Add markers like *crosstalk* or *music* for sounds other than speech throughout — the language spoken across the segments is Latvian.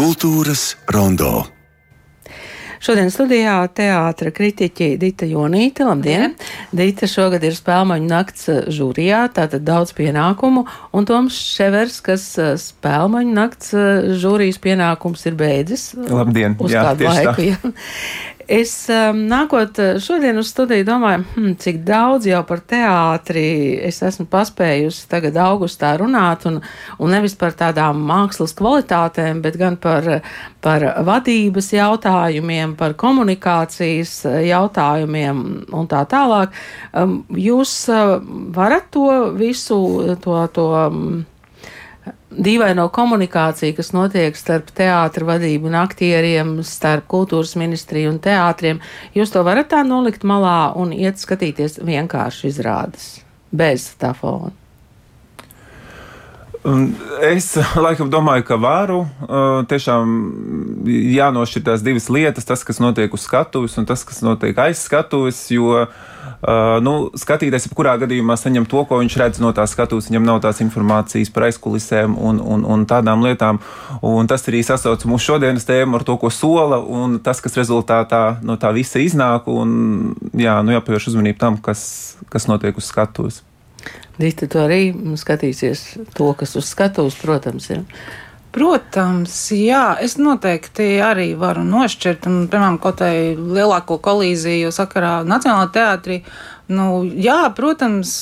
Kultūras rondo. Šodien studijā teātra kritiķi Dita Jonīte. Labdien! Dita šogad ir spēlmaņu nakts žūrijā, tātad daudz pienākumu, un Toms Ševers, kas eh, spēlmaņu nakts eh, žūrijas pienākums ir beidzis. Labdien! Uz Jā, kādu laiku, jā. Es um, nākot uh, šodien uz studiju domāju, hmm, cik daudz jau par teātri es esmu paspējusi tagad augustā runāt, un, un nevis par tādām mākslas kvalitātēm, bet gan par, par vadības jautājumiem, par komunikācijas uh, jautājumiem un tā tālāk. Um, jūs uh, varat to visu, to, to um, dīvaino komunikāciju, kas notiek starp teātra vadību un aktieriem, starp kultūras ministriju un teātriem, jūs to varat tā nolikt malā un iet skatīties vienkārši izrādes, bez tā fona? Es laikam domāju, ka varu. Tiešām jānošķir tās divas lietas, tas, kas notiek uz skatuves un tas, kas notiek aiz skatuves. Jo uh, nu, skatītājs jebkurā gadījumā saņem to, ko viņš redz no tās skatuves. Viņam nav tās informācijas par aizkulisēm un, un, un tādām lietām. Un tas arī sasauc mūsu šodienas tēmu ar to, ko sola un tas, kas rezultātā no tā visa iznāk. Un, jā, nu, jāpievērš uzmanību tam, kas, kas notiek uz skatuves. Dita, tu arī skatīsies to, kas uz skatuves, protams, ir. Protams, jā, es noteikti arī varu nošķirt, un, piemēram, kaut vai lielāko kolīziju sakarā Nacionālajā teātrī. Nu, jā, protams,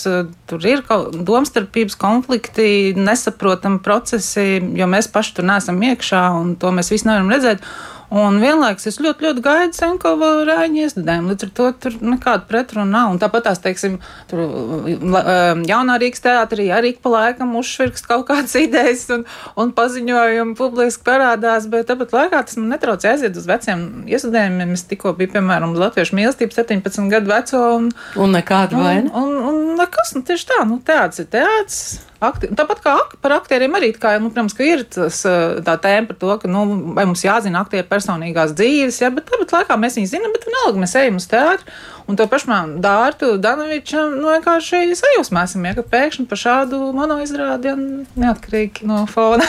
tur ir domstarpības, konflikti, nesaprotami procesi, jo mēs paši tur neesam iekšā, un to mēs visi nevaram redzēt. Un vienlaikus es ļoti, ļoti gaidu Senkova rāņu iestādēm. Līdz ar to tur nekāda pretruna nav. Un tāpat tās, teiksim, tur um, jaunā Rīgas teātrī arī pa laikam uzšvirkst kaut kādas idejas un, un paziņojumi publiski parādās, bet tāpat laikā tas man netraucē aiziet uz veciem iestādēm. Es tikko biju, piemēram, Latviešu mīlestību 17 gadu veco. Un, un nekāda vaina. Un, un, un nekas, nu tieši tā, nu teātris ir teātris. Akti, tāpat kā par aktieriem arī, kā, nu, protams, ka ir tas, tā tēma par to, ka, nu, vai mums jāzina aktieru personīgās dzīves, ja, bet tāpat laikā mēs viņus zinām, bet vienalga mēs ejam uz teātru, un to pašām Dārtu Danovičam, nu, vienkārši sajūsmā esam, ja, ka pēkšņi par šādu monoizrādi, ja, neatkarīgi no fona.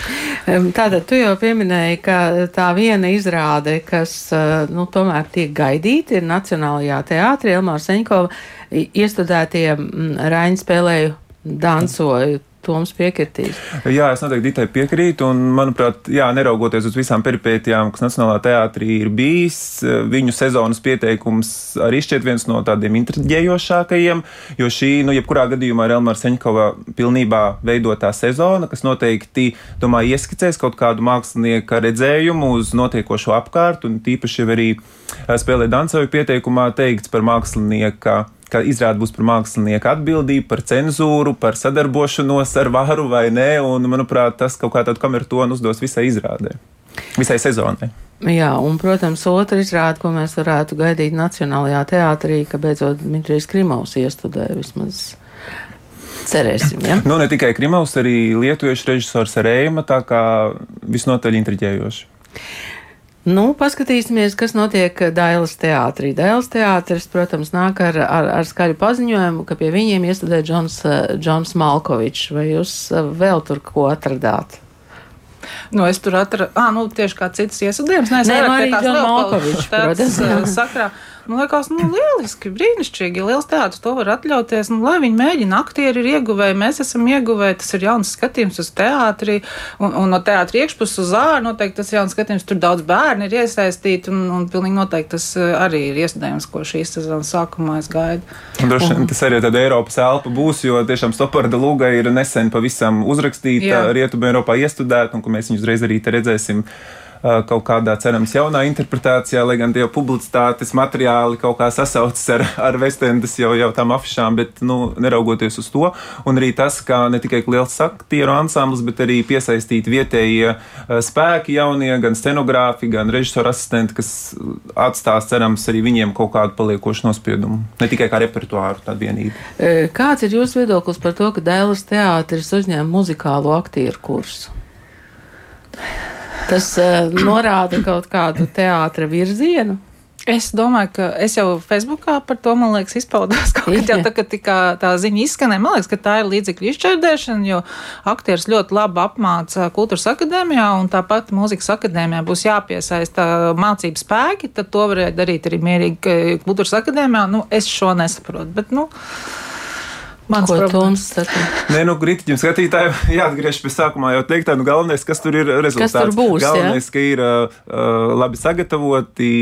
*laughs* Tātad tu jau pieminēji, ka tā viena izrāde, kas, nu, tomēr tiek gaidīta, ir Nacionālajā teātrī, Elmāra Seņkova iestudētie Raiņa spēlēju dansoju. Toms piekritīs. Jā, es noteikti Ditai piekrītu, un, manuprāt, jā, neraugoties uz visām peripētijām, kas Nacionālā teātrī ir bijis, viņu sezonas pieteikums arī šķiet viens no tādiem intriģējošākajiem, jo šī, nu, jebkurā gadījumā ir Elmāra Seņkova pilnībā veidotā sezona, kas noteikti, domāju, ieskicēs kaut kādu mākslinieka redzējumu uz notiekošo apkārt, un tīpaši arī spēlē dansoju pieteikumā teikts par mākslinieka ka izrāda būs par mākslinieku atbildību, par cenzūru, par sadarbošanos ar varu vai nē, un, manuprāt, tas kaut kā tādu kameru tonu uzdos visai izrādē, visai sezonai. Jā, un, protams, otra izrāde, ko mēs varētu gaidīt Nacionālajā teātrī, ka beidzot Dmitrijs Krimovs iestudē vismaz. Cerēsim, ja? nu, ne tikai Krimovs, arī lietuviešu režisors Rēma, tā kā visnotaļ intriģējoši. Nu, paskatīsimies, kas notiek Dailas teātrī. Dailas teātris, protams, nāk ar, ar, ar skaļu paziņojumu, ka pie viņiem iestudē Džons, Džons Malkovičs. Vai jūs vēl tur ko atradāt? Nu, es tur atradu, ah, nu, tieši kā citas iesudējums. Nē, es Nē, nu, arī vēl Malkoviča, tāds, protams. sakrā. Man liekas, nu, lieliski, brīnišķīgi. Liels teātris to var atļauties. Nu, lai viņi mēģina, aktieri ir ieguvēji, mēs esam ieguvēji. Tas ir jauns skatījums uz teātri. Un, un no teātra iekšpuses uz ārā noteikti tas jauns skatījums. Tur daudz bērnu ir iesaistīti. Un, un pilnīgi noteikti tas eh, arī ir iestādījums, ko šīs sezonas sākumā es gaidu. Droši vien tas arī tāda Eiropas elpa būs, jo tiešām Stoparda Lūga ir nesen pavisam uzrakstīta, Rietumē Eiropā iestudēta, un ka mēs viņu uzreiz arī redzēsim kaut kādā, cerams, jaunā interpretācijā, lai gan tie publicitātes materiāli kaut kā sasaucas ar, ar Vestendas jau, jau tām afišām, bet, nu, neraugoties uz to, un arī tas, ka ne tikai liels aktieru ansamblis, bet arī piesaistīti vietējie spēki jaunie, gan scenogrāfi, gan režisora asistenti, kas atstās, cerams, arī viņiem kaut kādu paliekošu nospiedumu, ne tikai kā repertuāru tādu vienību. Kāds ir jūsu viedoklis par to, ka Dēlas teātris uzņēma muzikālo aktieru kursu? Tas uh, norāda kaut kādu teātra virzienu. Es domāju, ka es jau Facebookā par to, man liekas, izpaudos *laughs* kaut kad jau tā, ka tikā tā ziņa izskanēja. Man liekas, ka tā ir līdzekļu izšķērdēšana, jo aktieris ļoti labi apmāca kultūras akadēmijā, un tāpat mūzikas akadēmijā būs jāpiesaista mācību spēki, tad to varēja darīt arī mierīgi kultūras akadēmijā. Nu, es šo nesaprotu, bet, nu. Mans Ko Toms saka? Nē, nu, kritiķiem skatītājiem *laughs* jāatgriež pie sākumā jau teiktā, nu, galvenais, kas tur ir rezultāts. Kas tur būs? Galvenais, ja? ka ir uh, labi sagatavoti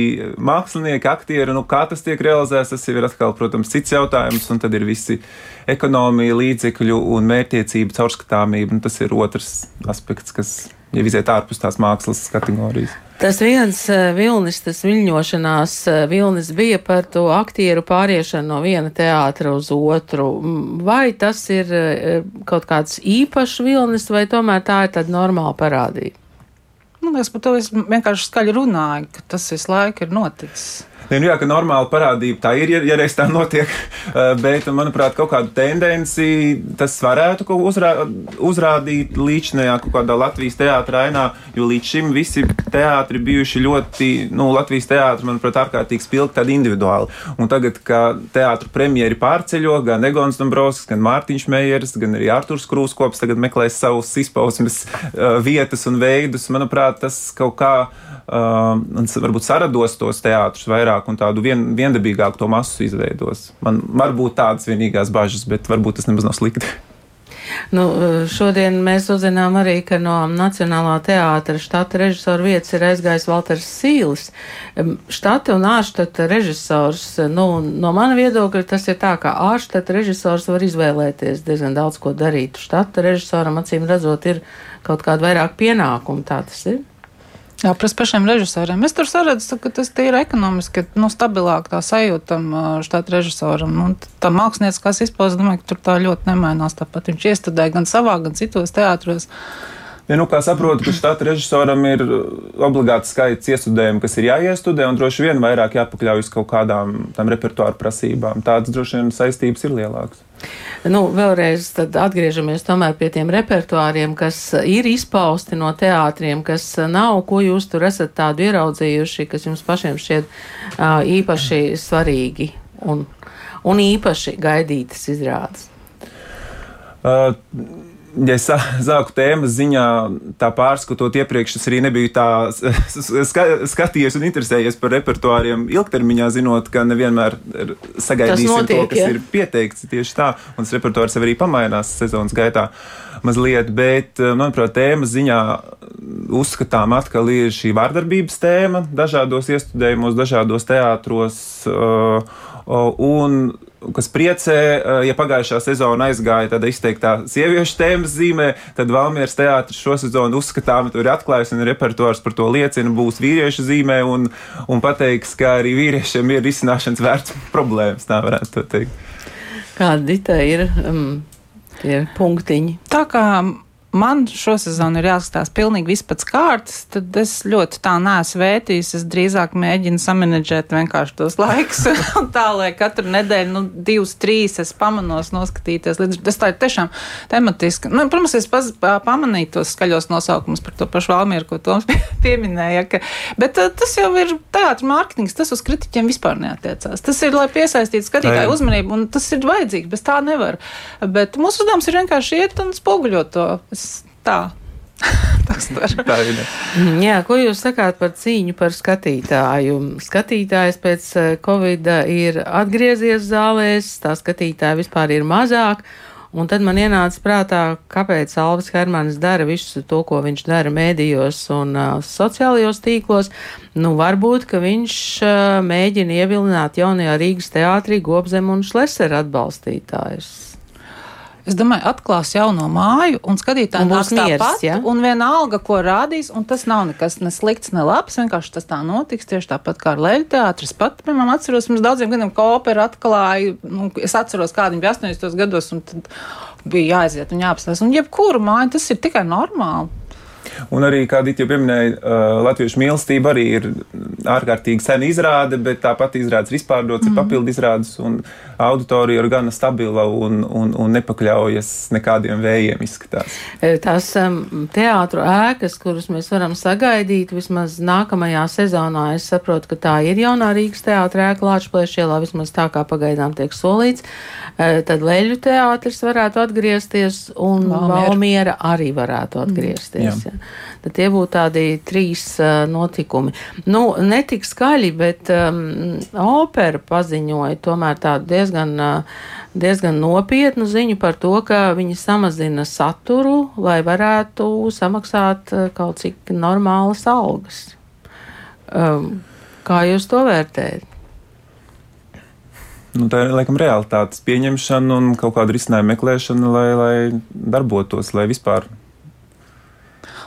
mākslinieki, aktieri, nu, kā tas tiek realizēts, tas ir atkal, protams, cits jautājums, un tad ir visi ekonomija, līdzekļu un mērķiecība, caurskatāmība, un tas ir otrs aspekts, kas jau iziet ārpus tās mākslas kategorijas. Tas viens eh, vilnis, tas viļņošanās eh, vilnis bija par to aktieru pāriešanu no viena teātra uz otru. Vai tas ir eh, kaut kāds īpašs vilnis, vai tomēr tā ir tāda normāla parādība? Man liekas, par to es vienkārši skaļi runāju, ka tas visu laiku ir noticis. Nu, jā, ka normāla parādība tā ir, ja, ja reiz tā notiek, *laughs* eh, bet, manuprāt, kaut kādu tendenci tas varētu uzrā, uzrādīt līdzinājā kaut kādā Latvijas teātrā ainā, jo līdz šim visi teātri bijuši ļoti, nu, Latvijas teātri, manuprāt, ārkārtīgi spilgti tādi individuāli. Un tagad, kad teātru premjeri pārceļo, gan Egons Dombrovskis, gan Mārtiņš Meijers, gan arī Arturs Krūskops tagad meklēs savus izpausmes uh, vietas un veidus, manuprāt, tas kaut kā uh, varbūt sarados tos teātrus vairāk un tādu vien, viendabīgāku to masu izveidos. Man varbūt tādas vienīgās bažas, bet varbūt tas nemaz nav slikti. Nu, šodien mēs uzzinām arī, ka no Nacionālā teātra štata režisora vietas ir aizgājis Valters Sīlis. Štata un ārštata režisors, nu, no mana viedokļa tas ir tā, ka ārštata režisors var izvēlēties diezgan daudz ko darīt. Štata režisoram acīm redzot ir kaut kāda vairāk pienākumu, tā tas ir. Jā, pret pašiem režisoriem. Es tur saredzu, ka tas ir ekonomiski nu, stabilāk tā sajūtam štāta režisoram. Nu, tā mākslinieckās izpausme, domāju, ka tur tā ļoti nemainās. Tāpat viņš iestudē gan savā, gan citos teātros. Ja, nu, kā saprotu, ka štāta režisoram ir obligāts skaits iestudējumu, kas ir jāiestudē, un droši vien vairāk jāpakļaujas kaut kādām tam repertuāra prasībām. Tādas droši vien saistības ir lielākas. Nu, vēlreiz atgriežamies pie tiem repertuāriem, kas ir izpausti no teātriem, kas nav, ko jūs tur esat tādu ieraudzījuši, kas jums pašiem šķiet uh, īpaši svarīgi un, un īpaši gaidītas izrādes. Uh, ja es sāku tēmas ziņā, tā pārskatot iepriekš, es arī nebiju tā ska, skatījies un interesējies par repertuāriem ilgtermiņā, zinot, ka nevienmēr sagaidīsim notiek, to, kas ja? ir pieteikts tieši tā, un tas repertuārs arī pamainās sezonas gaitā mazliet, bet, manuprāt, tēmas ziņā uzskatām atkal ir šī vārdarbības tēma dažādos iestudējumos, dažādos teātros. Uh, Un kas priecē, ja pagājušā sezona aizgāja tāda izteiktā sieviešu tēmas zīmē, tad Valmieras teātris šo sezonu uzskatām, tur ir atklājis un repertuārs par to liecina, būs vīriešu zīmē un, un pateiks, ka arī vīriešiem ir risināšanas vērts problēmas, tā varētu teikt. Kādi te ir um, tie punktiņi? Tā kā man šosezon ir jāskatās pilnīgi pēc kārtas, tad es ļoti tā neesmu vērtījis. Es drīzāk mēģinu samanedžēt vienkārši tos laikus. *laughs* tā, lai katru nedēļu, nu, divas, trīs es pamanos noskatīties. Līdz, tas tā ir tiešām tematiski. Nu, protams, es paz, pamanīju tos skaļos nosaukumus par to pašu Valmieru, ko Toms *laughs* pieminēja. Ka, bet tas jau ir teātris mārketings, tas uz kritiķiem vispār neatiecās. Tas ir, lai piesaistītu skatītāju uzmanību, un tas ir vajadzīgs, bez tā nevar. Bet mūsu uzdevums ir vienkārši iet un spoguļot to tā. *laughs* tā ir. Jā, ko jūs sakāt par cīņu par skatītāju? Skatītājs pēc eh, Covid ir atgriezies zālēs, tā skatītāja vispār ir mazāk. Un tad man ienāca prātā, kāpēc Alvis Hermanis dara visu to, ko viņš dara mēdījos un uh, sociālajos tīklos. Nu, varbūt, ka viņš uh, mēģina ievilināt jaunajā Rīgas teātrī Gobzem un Šlesera atbalstītājus. Es domāju, atklās jauno māju un skatītāji nāks tāpat. Ja? Un vienalga, ko rādīs, un tas nav nekas ne slikts, ne labs. Vienkārši tas tā notiks. Tieši tāpat kā ar Leļu teātris. Pat, piemēram, atceros, pirms daudziem gadiem kopēra atklāja, nu, es atceros, kādi bija 80. gados, un tad bija jāaiziet un jāapstāsta. Un jebkuru māju tas ir tikai normāli. Un arī, kā Dita jau pieminēja, uh, latviešu mīlestība arī ir ārkārtīgi sena izrāde, bet tāpat izrādes ir izpārdotas, mm. ir papildu izrādes, un auditorija ir gana stabila un, un, un nepakļaujas nekādiem vējiem izskatās. E, tās um, teātru ēkas, kuras mēs varam sagaidīt vismaz nākamajā sezonā, es saprotu, ka tā ir jaunā Rīgas teātra ēka Lāčplēšielā, vismaz tā kā pagaidām tiek solīts. E, tad Leļu teātris varētu atgriezties un Valmiera, Valmiera arī varētu atgriezties. Mm. Ja. Tad tie būtu tādi trīs uh, notikumi. Nu, netik skaļi, bet um, opera paziņoja tomēr tādu diezgan, uh, diezgan nopietnu ziņu par to, ka viņi samazina saturu, lai varētu samaksāt uh, kaut cik normālas algas. Um, kā jūs to vērtējat? Nu, tā ir laikam realitātes pieņemšana un kaut kāda risinājuma meklēšana, lai, lai darbotos, lai vispār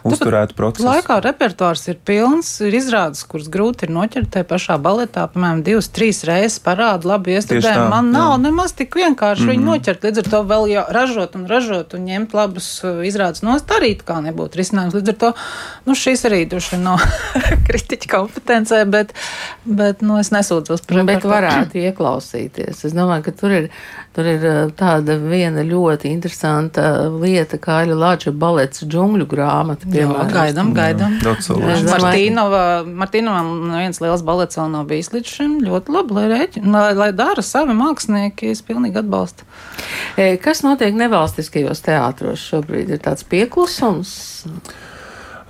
uzturētu procesu. Laikā repertuārs ir pilns, ir izrādes, kuras grūti ir noķert tajā pašā baletā, piemēram, divas, trīs reizes parāda labi iestudējumu. Man nav jā. nemaz tik vienkārši mm -hmm. viņu mhm. noķert, līdz ar to vēl jau ražot un ražot un ņemt labus uh, izrādes nost arī kā nebūtu risinājums. Līdz ar to, nu, šīs arī duši nav *laughs* kritiķa kompetencē, bet, bet, nu, es nesūdzos par to. Bet varētu *clears throat* ieklausīties. Es domāju, ka tur ir, tur ir uh, tāda viena ļoti interesanta lieta, kā ir Lāča balets džungļu grāmata piemēram. Gaidām, gaidām. Martīnova, Martīnovam viens liels balets vēl nav bijis līdz šim. Ļoti labi, lai, rēķi, lai, lai dara savi mākslinieki, es pilnīgi atbalstu. E, kas notiek nevalstiskajos teātros šobrīd? Ir tāds pieklusums?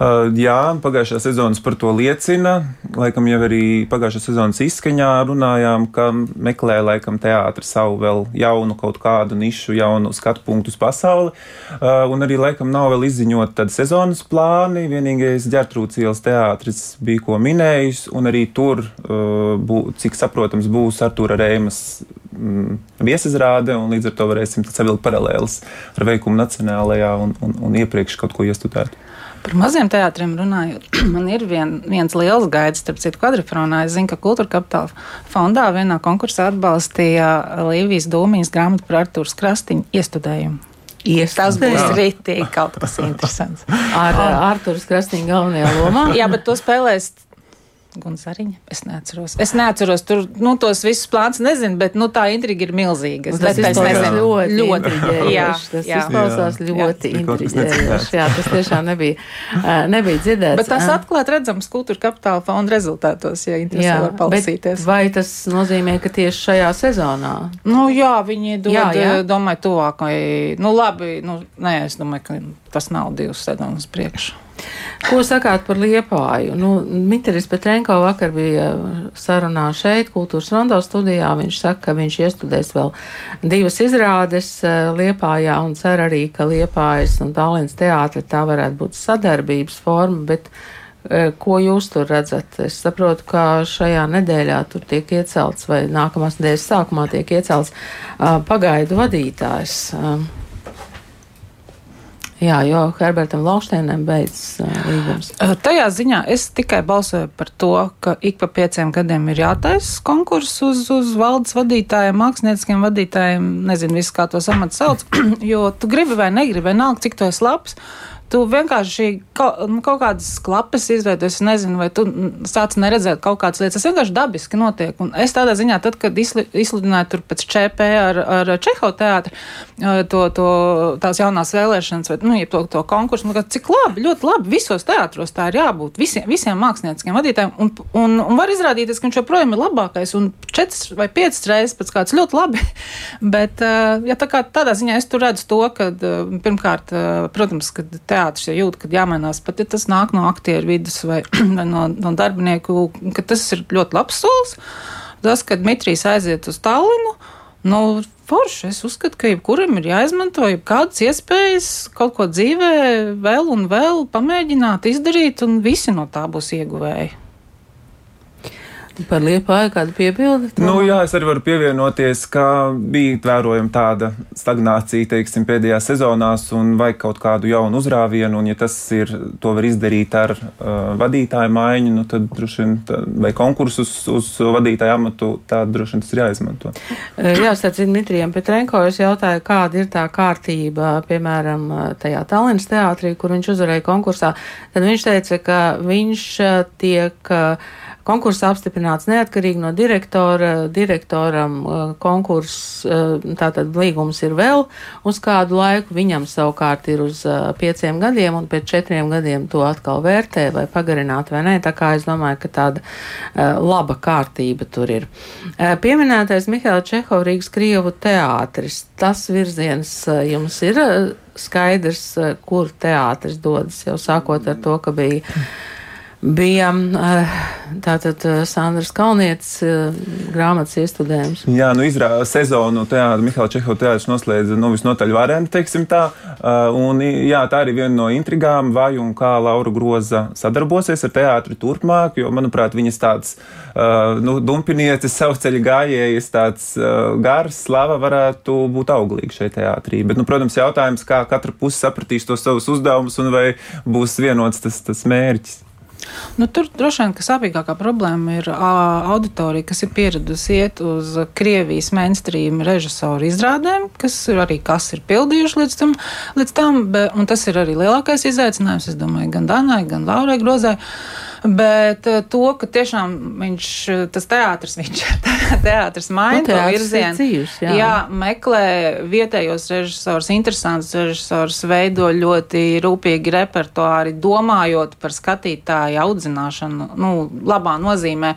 Uh, jā, pagājušā sezonas par to liecina. Laikam jau arī pagājušā sezonas izskaņā runājām, ka meklē laikam teātris savu vēl jaunu kaut kādu nišu, jaunu skatu punktu uz pasauli. Uh, un arī laikam nav vēl izziņot tādu sezonas plāni. Vienīgais ģērtrūts ielas teātris bija ko minējis, un arī tur, uh, cik saprotams, būs Artūra Rēmas mm, viesizrāde, un līdz ar to varēsim savilkt paralēlus ar veikumu nacionālajā un, un, un iepriekš kaut ko iestudēt. Par maziem teātriem runājot, *clears throat* man ir vien, viens liels gaids, starp citu, kvadrifronā. Es zinu, ka Kultūra kapitāla fondā vienā konkursā atbalstīja Līvijas Dūmijas grāmatu par Artūras Krastiņu iestudējumu. Iestudējumu. Tas būs rītīgi kaut kas *laughs* interesants. Ar Artūras Krastiņu galvenajā lomā? Jā, bet to spēlēs Gunzariņa. Es neatceros. Es neatceros tur nu, tos visus plānus, nezinu, bet nu, tā intriga ir milzīga. Tas izklausās ļoti, ļoti intriģējoši. Tas jā. izklausās jā. ļoti intriģējoši. Jā, tas tiešām nebija, nebija dzirdēts. Bet tas atklāt redzams kultūra kapitāla fonda rezultātos, ja interesē var palasīties. Vai tas nozīmē, ka tieši šajā sezonā? Nu jā, viņi dod, jā, jā. domāju, tuvākai. Nu labi, nu nē, es domāju, ka tas nav divas sezonas priekš. Ko sakāt par liepāju? Nu, Mitris Petrenko vakar bija sarunā šeit, kultūras rondo studijā. Viņš saka, ka viņš iestudēs vēl divas izrādes eh, liepājā un cer arī, ka liepājas un tālens teātri tā varētu būt sadarbības forma, bet eh, ko jūs tur redzat? Es saprotu, ka šajā nedēļā tur tiek iecelts vai nākamās nedēļas sākumā tiek iecelts uh, pagaidu vadītājs. Jā, jo Herbertam Laušteinam beidzas līgums. Tajā ziņā es tikai balsoju par to, ka ik pa pieciem gadiem ir jātaisa konkurss uz, uz valdes vadītājiem, mākslinieciskiem vadītājiem, nezinu, visu kā to amatu sauc, *clears throat* jo tu gribi vai negribi, vienalga, cik tu esi labs tu vienkārši kaut, nu, kaut kādas klapes izveidojies, es nezinu, vai tu sāc neredzēt kaut kādas lietas. Tas vienkārši dabiski notiek. Un es tādā ziņā, tad, kad izli, izsludināju tur pēc ČP ar, ar Čeho teātri to, to, tās jaunās vēlēšanas, vai, nu, to, to konkursu, nu, cik labi, ļoti labi, visos teātros tā ir jābūt, visiem, visiem mākslinieciskiem vadītājiem, un, un, un var izrādīties, ka viņš joprojām ir labākais, un četras vai piecas reizes pēc kāds ļoti labi, *laughs* bet, ja tā kā tādā ziņā es tur redzu to, ka pirmkārt, protams, ka teātris teātris ja jūt, ka jāmainās, pat ja tas nāk no aktieru vidus *clears throat* vai, no, no darbinieku, ka tas ir ļoti labs solis. Tas, kad Dmitrijs aiziet uz Tallinu, nu, forši. Es uzskatu, ka jebkuram ir jāizmanto jebkādas iespējas kaut ko dzīvē vēl un vēl pamēģināt izdarīt, un visi no tā būs ieguvēji. Par liepāju kādu piebildi? Nu, jā, es arī varu pievienoties, ka bija vērojama tāda stagnācija, teiksim, pēdējās sezonās un vajag kaut kādu jaunu uzrāvienu, un ja tas ir, to var izdarīt ar uh, vadītāju maiņu, nu, tad droši vien, tā, vai konkursus uz vadītāju amatu, tad droši vien tas ir jāizmanto. Jā, starp Dmitrijam Petrenko es jautāju, kāda ir tā kārtība, piemēram, tajā Tallinas teātrī, kur viņš uzvarēja konkursā, tad viņš teica, ka viņš tiek Konkurss apstiprināts neatkarīgi no direktora. Direktoram uh, konkurss, uh, tātad līgums ir vēl uz kādu laiku, viņam savukārt ir uz uh, pieciem gadiem, un pēc četriem gadiem to atkal vērtē vai pagarināt vai nē. Tā kā es domāju, ka tāda laba kārtība tur ir. Pieminētais Mihaila Čehova Rīgas Krievu teātris, tas virziens jums ir skaidrs, kur teātris dodas, jau sākot ar to, ka bija bija eh, tātad eh, Sandras Kalnietes eh, grāmatas iestudējums. Jā, nu izrāda sezonu teātra, Mihāla Čehova teātris noslēdza, nu visnotaļ varēni, teiksim tā. Un jā, tā arī viena no intrigām, vai un kā Laura Groza sadarbosies ar teātri turpmāk, jo, manuprāt, viņas tāds, nu, dumpinieces, savceļa gājējas, tāds gars, slava varētu būt auglīgi šeit teātrī. Bet, nu, protams, jautājums, kā katra puse sapratīs tos savus uzdevumus un vai būs vienots tas, tas mērķis. Nu, tur droši vien sāpīgākā problēma ir auditorija, kas ir pieradusi iet uz Krievijas mainstream režisoru izrādēm, kas ir arī kas ir pildījuši līdz tam. Līdz tam be, un tas ir arī lielākais izaicinājums, es domāju, gan Danai, gan Laurai Grozai. Bet to, ka tiešām viņš, tas teātris, *laughs* viņš teātris maina nu, virzienu. Dzīvs, jā. jā, meklē vietējos režisors, interesants režisors, veido ļoti rūpīgi repertuāri, domājot par skatītāju audzināšanu, nu, labā nozīmē.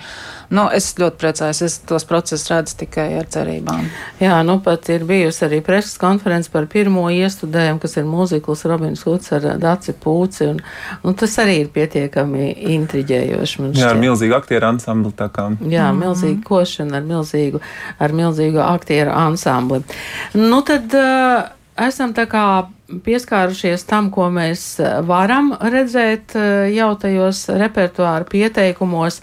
Nu, es ļoti priecājos, es tos procesus redzu tikai ar cerībām. Jā, nu pat ir bijusi arī preses konference par pirmo iestudējumu, kas ir mūzikls Robins Huds ar Daci Pūci, un, un tas arī ir pietiekami intriģējoši. Jā, ar milzīgu aktieru ansambli. Jā, mm -hmm. milzīgu košanu ar milzīgu, ar milzīgu aktieru ansambli. Nu tad uh, esam tā kā pieskārušies tam, ko mēs eh, varam redzēt eh, jau tajos repertuāra pieteikumos.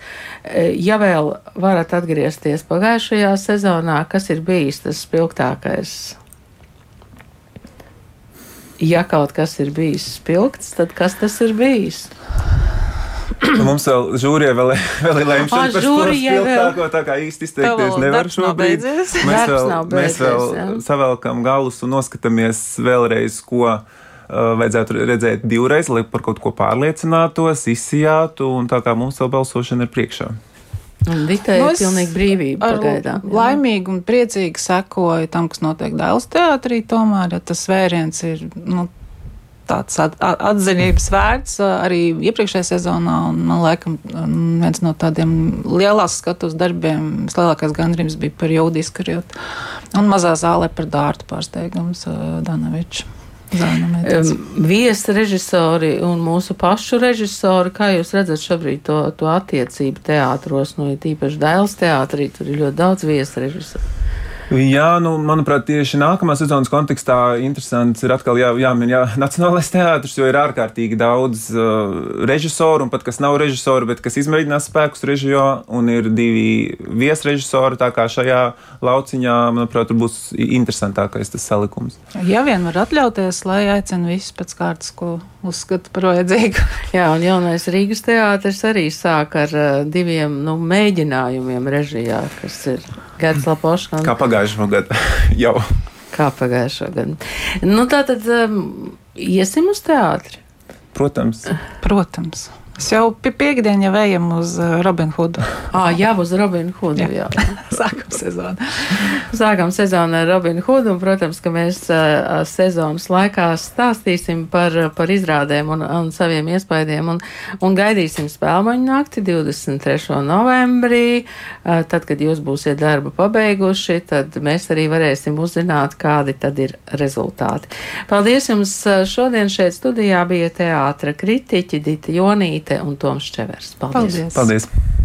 Ja vēl varat atgriezties pagājušajā sezonā, kas ir bijis tas spilgtākais? Ja kaut kas ir bijis spilgts, tad kas tas ir bijis? Nu, *coughs* mums vēl žūrijai vēl, *laughs* vēl ir lemšana par spilgtāko, tā kā īsti izteikties nevar šobrīd. Mēs vēl, mēs vēl jā. savelkam galus un noskatāmies vēlreiz, ko uh, vajadzētu redzēt divreiz, lai par kaut ko pārliecinātos, izsijātu, un tā kā mums vēl balsošana ir priekšā. Dita ir nu, pilnīgi brīvība pagaidām. Laimīgi un priecīgi sekoju tam, kas notiek Dēls teātrī, tomēr, ja tas vēriens ir, nu, tāds at, atzinības vērts arī iepriekšējā sezonā. Man liekas, viens no tādiem lielās skatuves darbiem, lielākais gandrījums bija par Jūdu izkarjotu. Un mazā zālē par dārtu pārsteigums Danavičs. Viesi režisori un mūsu pašu režisori, kā jūs redzat šobrīd to, to attiecību teātros, nu, ja tīpaši Dēls teātrī, tur ir ļoti daudz viesi režisori. Jā, nu, manuprāt, tieši nākamā sezonas kontekstā interesants ir atkal jā, jāmin jā, *laughs* Nacionālais teātris, jo ir ārkārtīgi daudz uh, režisoru, un pat kas nav režisori, bet kas izmēģinās spēkus režijā, un ir divi viesrežisori. Tā kā šajā lauciņā, manuprāt, tur būs interesantākais tas salikums. Ja vien var atļauties, lai aicina visus pēc kārtas, ko uzskata par vajadzīgu. *laughs* Jā, un jaunais Rīgas teātris arī sāk ar uh, diviem nu, mēģinājumiem režijā, kas ir Gērts Lapošana. Kā pagājušo gadu *laughs* jau. Kā pagājušo gadu. Nu, tā tad um, iesim uz teātri. Protams. Protams. Jau pie piekdienas jau ejam uz Robinu Hoodu. *laughs* Ah, jā, uz Robinu Hoodu. Jā. jā. *laughs* Sākam sezonu. *laughs* Sākam sezonu ar Robinu Hoodu, un, protams, ka mēs uh, sezonas laikā stāstīsim par, par izrādēm un, un saviem iespaidiem, un, un gaidīsim spēlmaņu nakti 23. novembrī. Uh, tad, kad jūs būsiet darbu pabeiguši, tad mēs arī varēsim uzzināt, kādi tad ir rezultāti. Paldies jums! Šodien šeit studijā bija teātra kritiķi Dita Jonīte un Toms Čevers. Paldies! Paldies. Paldies.